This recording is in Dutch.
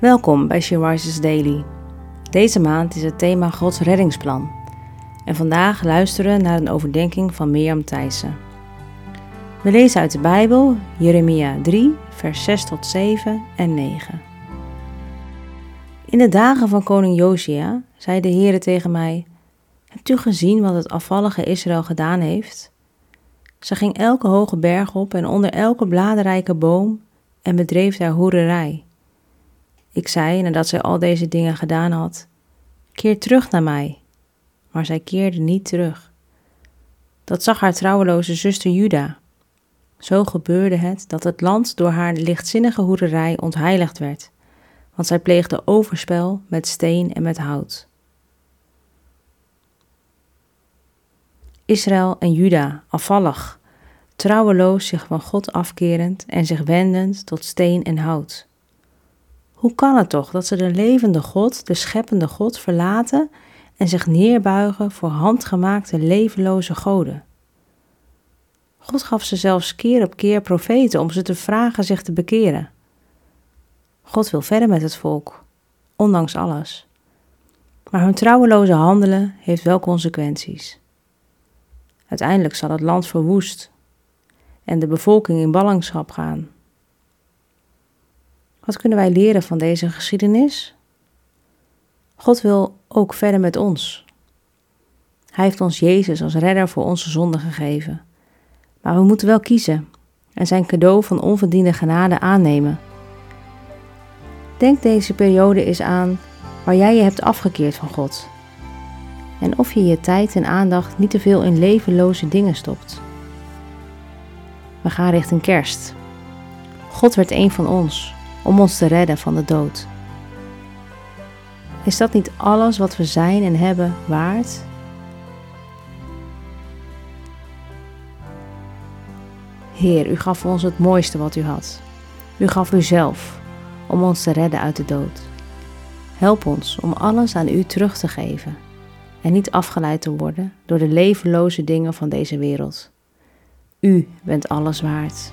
Welkom bij She Daily. Deze maand is het thema Gods reddingsplan. En vandaag luisteren we naar een overdenking van Mirjam Thijssen. We lezen uit de Bijbel Jeremia 3, vers 6 tot 7 en 9. In de dagen van koning Josia zei de Heere tegen mij: Hebt u gezien wat het afvallige Israël gedaan heeft? Ze ging elke hoge berg op en onder elke bladerrijke boom en bedreef daar hoererij. Ik zei, nadat zij al deze dingen gedaan had, keer terug naar mij. Maar zij keerde niet terug. Dat zag haar trouweloze zuster Juda. Zo gebeurde het dat het land door haar lichtzinnige hoererij ontheiligd werd, want zij pleegde overspel met steen en met hout. Israël en Juda, afvallig, trouweloos zich van God afkerend en zich wendend tot steen en hout. Hoe kan het toch dat ze de levende God, de scheppende God, verlaten en zich neerbuigen voor handgemaakte levenloze goden? God gaf ze zelfs keer op keer profeten om ze te vragen zich te bekeren. God wil verder met het volk, ondanks alles. Maar hun trouweloze handelen heeft wel consequenties. Uiteindelijk zal het land verwoest en de bevolking in ballingschap gaan. Wat kunnen wij leren van deze geschiedenis? God wil ook verder met ons. Hij heeft ons Jezus als redder voor onze zonden gegeven. Maar we moeten wel kiezen en zijn cadeau van onverdiende genade aannemen. Denk deze periode eens aan waar jij je hebt afgekeerd van God. En of je je tijd en aandacht niet te veel in levenloze dingen stopt. We gaan richting kerst. God werd een van ons om ons te redden van de dood. Is dat niet alles wat we zijn en hebben waard? Heer, u gaf ons het mooiste wat u had. U gaf uzelf om ons te redden uit de dood. Help ons om alles aan u terug te geven en niet afgeleid te worden door de levenloze dingen van deze wereld. U bent alles waard.